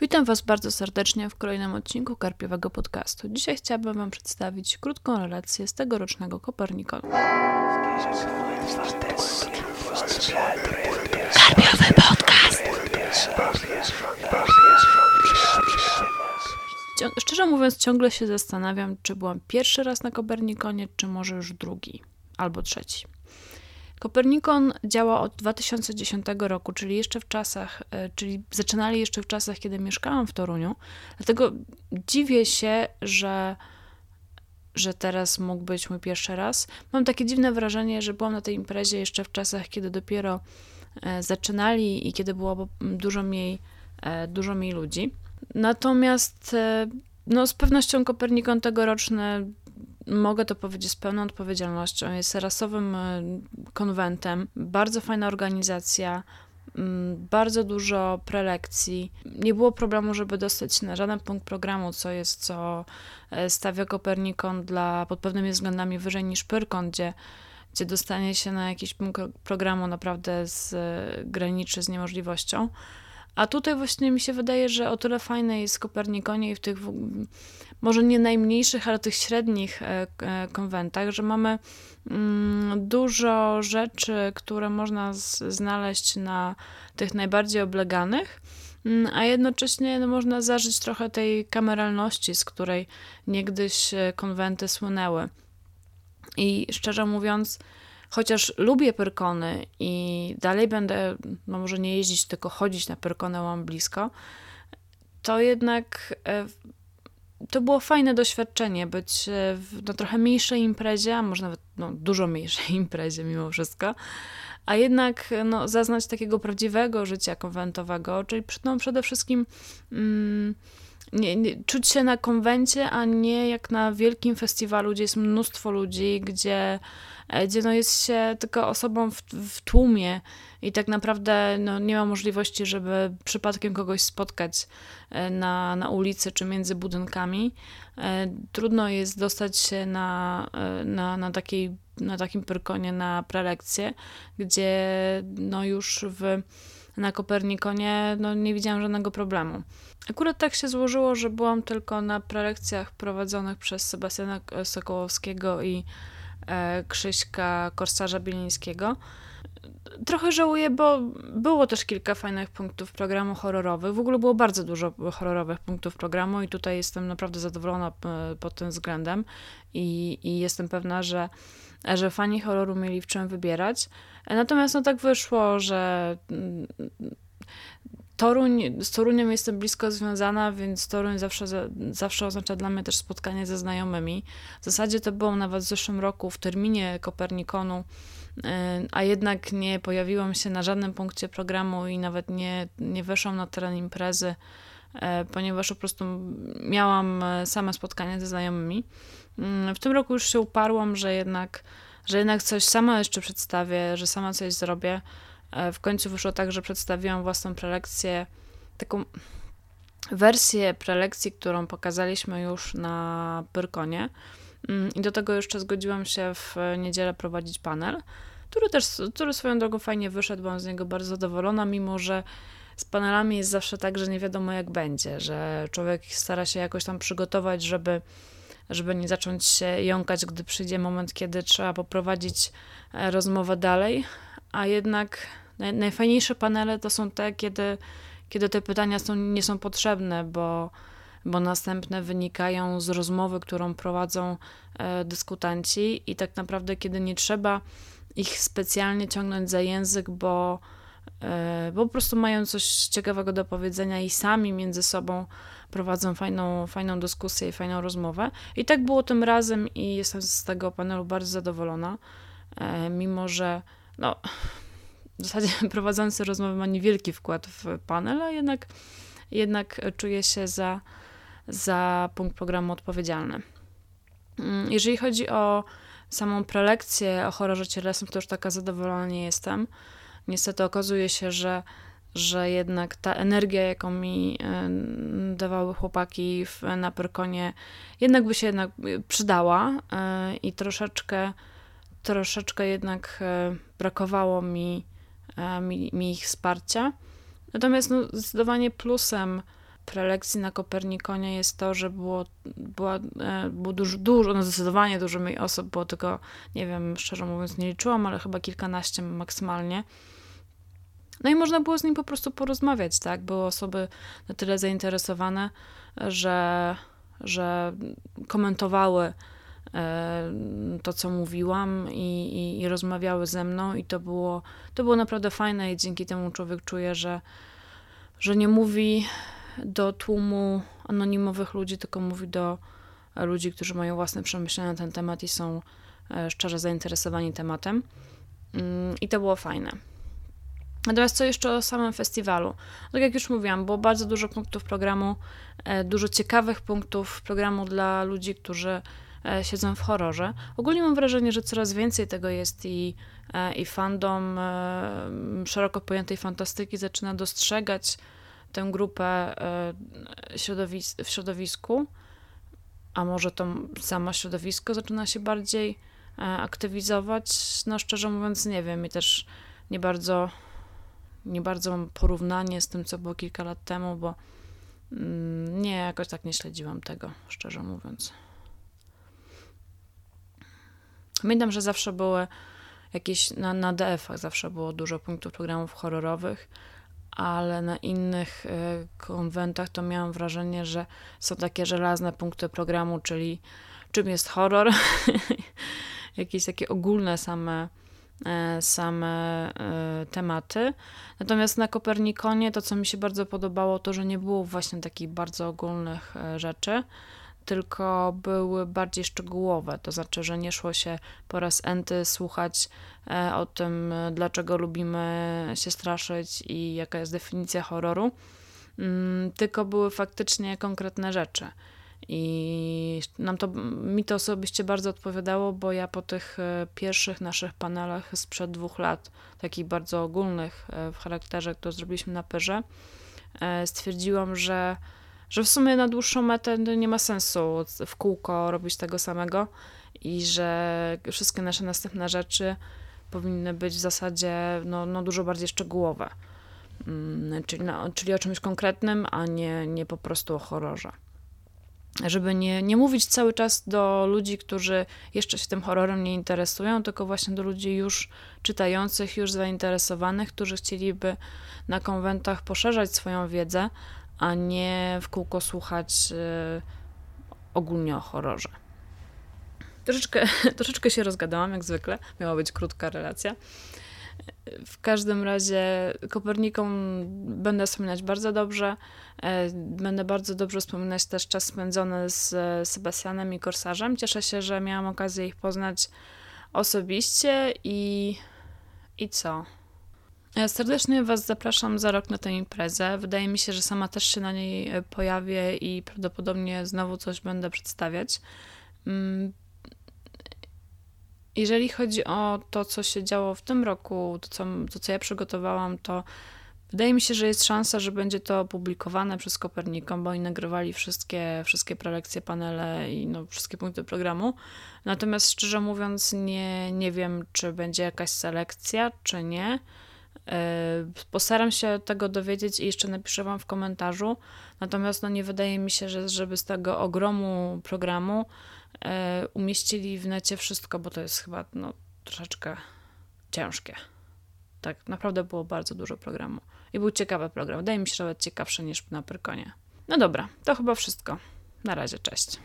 Witam Was bardzo serdecznie w kolejnym odcinku Karpiowego Podcastu. Dzisiaj chciałabym Wam przedstawić krótką relację z tegorocznego Kopernikonu. Karpiowy Podcast! Szczerze mówiąc, ciągle się zastanawiam, czy byłam pierwszy raz na Kopernikonie, czy może już drugi albo trzeci. Kopernikon działa od 2010 roku, czyli jeszcze w czasach, e, czyli zaczynali jeszcze w czasach, kiedy mieszkałam w Toruniu. Dlatego dziwię się, że, że teraz mógł być mój pierwszy raz. Mam takie dziwne wrażenie, że byłam na tej imprezie jeszcze w czasach, kiedy dopiero e, zaczynali i kiedy było dużo mniej, e, dużo mniej ludzi. Natomiast no, z pewnością Kopernikon tegoroczny mogę to powiedzieć z pełną odpowiedzialnością, jest rasowym e, konwentem, bardzo fajna organizacja, mm, bardzo dużo prelekcji. Nie było problemu, żeby dostać na żaden punkt programu, co jest, co e, stawia Kopernikon dla, pod pewnymi względami wyżej niż Pyrkon, gdzie, gdzie dostanie się na jakiś punkt programu naprawdę z, e, graniczy z niemożliwością. A tutaj właśnie mi się wydaje, że o tyle fajne jest Kopernikonie i w tych może nie najmniejszych, ale tych średnich e, e, konwentach, że mamy mm, dużo rzeczy, które można znaleźć na tych najbardziej obleganych, mm, a jednocześnie no, można zażyć trochę tej kameralności, z której niegdyś e, konwenty słynęły. I szczerze mówiąc, chociaż lubię Pyrkony i dalej będę, no może nie jeździć, tylko chodzić na Pyrkonę, mam blisko, to jednak to było fajne doświadczenie, być w no, trochę mniejszej imprezie, a może nawet no, dużo mniejszej imprezie mimo wszystko, a jednak no, zaznać takiego prawdziwego życia konwentowego, czyli no, przede wszystkim mm, nie, nie, czuć się na konwencie, a nie jak na wielkim festiwalu, gdzie jest mnóstwo ludzi, gdzie, e, gdzie no, jest się tylko osobą w, w tłumie i tak naprawdę no, nie ma możliwości, żeby przypadkiem kogoś spotkać e, na, na ulicy czy między budynkami. E, trudno jest dostać się na, na, na, takiej, na takim pyrkonie na prelekcję, gdzie no, już w, na Kopernikonie no, nie widziałam żadnego problemu. Akurat tak się złożyło, że byłam tylko na prelekcjach prowadzonych przez Sebastiana Sokołowskiego i Krzyśka Korsarza Bielińskiego. Trochę żałuję, bo było też kilka fajnych punktów programu horrorowych. W ogóle było bardzo dużo horrorowych punktów programu i tutaj jestem naprawdę zadowolona e, pod tym względem i, i jestem pewna, że, że fani horroru mieli w czym wybierać. Natomiast no tak wyszło, że Toruń, z Toruniem jestem blisko związana, więc Toruń zawsze, zawsze oznacza dla mnie też spotkanie ze znajomymi. W zasadzie to było nawet w zeszłym roku w terminie Kopernikonu, y, a jednak nie pojawiłam się na żadnym punkcie programu i nawet nie, nie weszłam na teren imprezy, y, ponieważ po prostu miałam y, same spotkanie ze znajomymi. W tym roku już się uparłam, że jednak, że jednak coś sama jeszcze przedstawię, że sama coś zrobię. E, w końcu wyszło tak, że przedstawiłam własną prelekcję, taką wersję prelekcji, którą pokazaliśmy już na Pyrkonie. Mm, I do tego jeszcze zgodziłam się w niedzielę prowadzić panel, który też, który swoją drogą fajnie wyszedł, byłam z niego bardzo zadowolona, mimo że z panelami jest zawsze tak, że nie wiadomo jak będzie, że człowiek stara się jakoś tam przygotować, żeby, żeby nie zacząć się jąkać, gdy przyjdzie moment, kiedy trzeba poprowadzić e, rozmowę dalej, a jednak najfajniejsze panele to są te, kiedy, kiedy te pytania są, nie są potrzebne, bo, bo następne wynikają z rozmowy, którą prowadzą e, dyskutanci, i tak naprawdę, kiedy nie trzeba ich specjalnie ciągnąć za język, bo, e, bo po prostu mają coś ciekawego do powiedzenia i sami między sobą prowadzą fajną, fajną dyskusję i fajną rozmowę. I tak było tym razem, i jestem z tego panelu bardzo zadowolona, e, mimo że no, w zasadzie prowadzący rozmowę ma niewielki wkład w panel, a jednak, jednak czuje się za, za punkt programu odpowiedzialny. Mm, jeżeli chodzi o samą prelekcję o horrorze cielesnym, to już taka zadowolona nie jestem. Niestety okazuje się, że, że jednak ta energia, jaką mi dawały chłopaki w, na Pyrkonie, jednak by się jednak przydała e, i troszeczkę, troszeczkę jednak e, brakowało mi mi, mi ich wsparcia. Natomiast no, zdecydowanie plusem prelekcji na Kopernikonie jest to, że było, była, e, było dużo, dużo, no zdecydowanie dużo mniej osób, było tylko, nie wiem, szczerze mówiąc nie liczyłam, ale chyba kilkanaście maksymalnie. No i można było z nim po prostu porozmawiać, tak? Były osoby na tyle zainteresowane, że, że komentowały e, to, co mówiłam i, i, i, rozmawiały ze mną i to było, to było naprawdę fajne i dzięki temu człowiek czuje, że, że nie mówi do tłumu anonimowych ludzi, tylko mówi do ludzi, którzy mają własne przemyślenia na ten temat i są e, szczerze zainteresowani tematem. Mm, I to było fajne. Natomiast co jeszcze o samym festiwalu? Tak jak już mówiłam, było bardzo dużo punktów programu, e, dużo ciekawych punktów programu dla ludzi, którzy siedzą w horrorze. Ogólnie mam wrażenie, że coraz więcej tego jest i, e, i fandom szeroko pojętej fantastyki zaczyna dostrzegać tę grupę w środowisku, a może to samo środowisko zaczyna się bardziej aktywizować. No szczerze mówiąc nie wiem i też nie bardzo nie bardzo mam porównanie z tym, co było kilka lat temu, bo mm, nie, jakoś tak nie śledziłam tego, szczerze mówiąc. Pamiętam, że zawsze były jakieś, na, na DF-ach zawsze było dużo punktów programów horrorowych, ale na innych y, konwentach to miałam wrażenie, że są takie żelazne punkty programu, czyli czym jest horror, jakieś takie ogólne same E, same e, tematy. Natomiast na Kopernikonie to, co mi się bardzo podobało, to, że nie było właśnie takich bardzo ogólnych e, rzeczy, tylko były bardziej szczegółowe. To znaczy, że nie szło się po raz enty słuchać o tym, dlaczego lubimy się straszyć i jaka jest definicja horroru, mm, tylko były faktycznie konkretne rzeczy. I nam to, mi to osobiście bardzo odpowiadało, bo ja po tych e, pierwszych naszych panelach sprzed dwóch lat, takich bardzo ogólnych e, w charakterze, które zrobiliśmy na Pyrze, e, stwierdziłam, że, że w sumie na dłuższą metę nie ma sensu w kółko robić tego samego i że wszystkie nasze następne rzeczy powinny być w zasadzie no, no dużo bardziej szczegółowe. Mm, czyli, no, czyli o czymś konkretnym, a nie, nie po prostu o horrorze żeby nie, nie mówić cały czas do ludzi, którzy jeszcze się tym horrorem nie interesują, tylko właśnie do ludzi już czytających, już zainteresowanych, którzy chcieliby na konwentach poszerzać swoją wiedzę, a nie w kółko słuchać y, ogólnie o horrorze. Troszeczkę, troszeczkę się rozgadałam, jak zwykle. Miała być krótka relacja. W każdym razie Koperniką będę wspominać bardzo dobrze. E, będę bardzo dobrze wspominać też czas spędzony z Sebastianem i Korsarzem. Cieszę się, że miałam okazję ich poznać osobiście i, i co? Ja serdecznie Was zapraszam za rok na tę imprezę. Wydaje mi się, że sama też się na niej pojawię i prawdopodobnie znowu coś będę przedstawiać. Mm, jeżeli chodzi o to, co się działo w tym roku, to co, to, co ja przygotowałam, to wydaje mi się, że jest szansa, że będzie to opublikowane przez Kopernikom, bo oni nagrywali wszystkie, wszystkie prelekcje, panele i no, wszystkie punkty programu. Natomiast szczerze mówiąc, nie, nie wiem, czy będzie jakaś selekcja, czy nie. E, postaram się tego dowiedzieć i jeszcze napiszę Wam w komentarzu. Natomiast no, nie wydaje mi się, że żeby z tego ogromu programu e, umieścili w necie wszystko, bo to jest chyba no, troszeczkę ciężkie. Tak, naprawdę było bardzo dużo programu. I był ciekawy program. Wydaje mi się, że nawet ciekawszy niż na Pyrkonie. No dobra, to chyba wszystko. Na razie, cześć.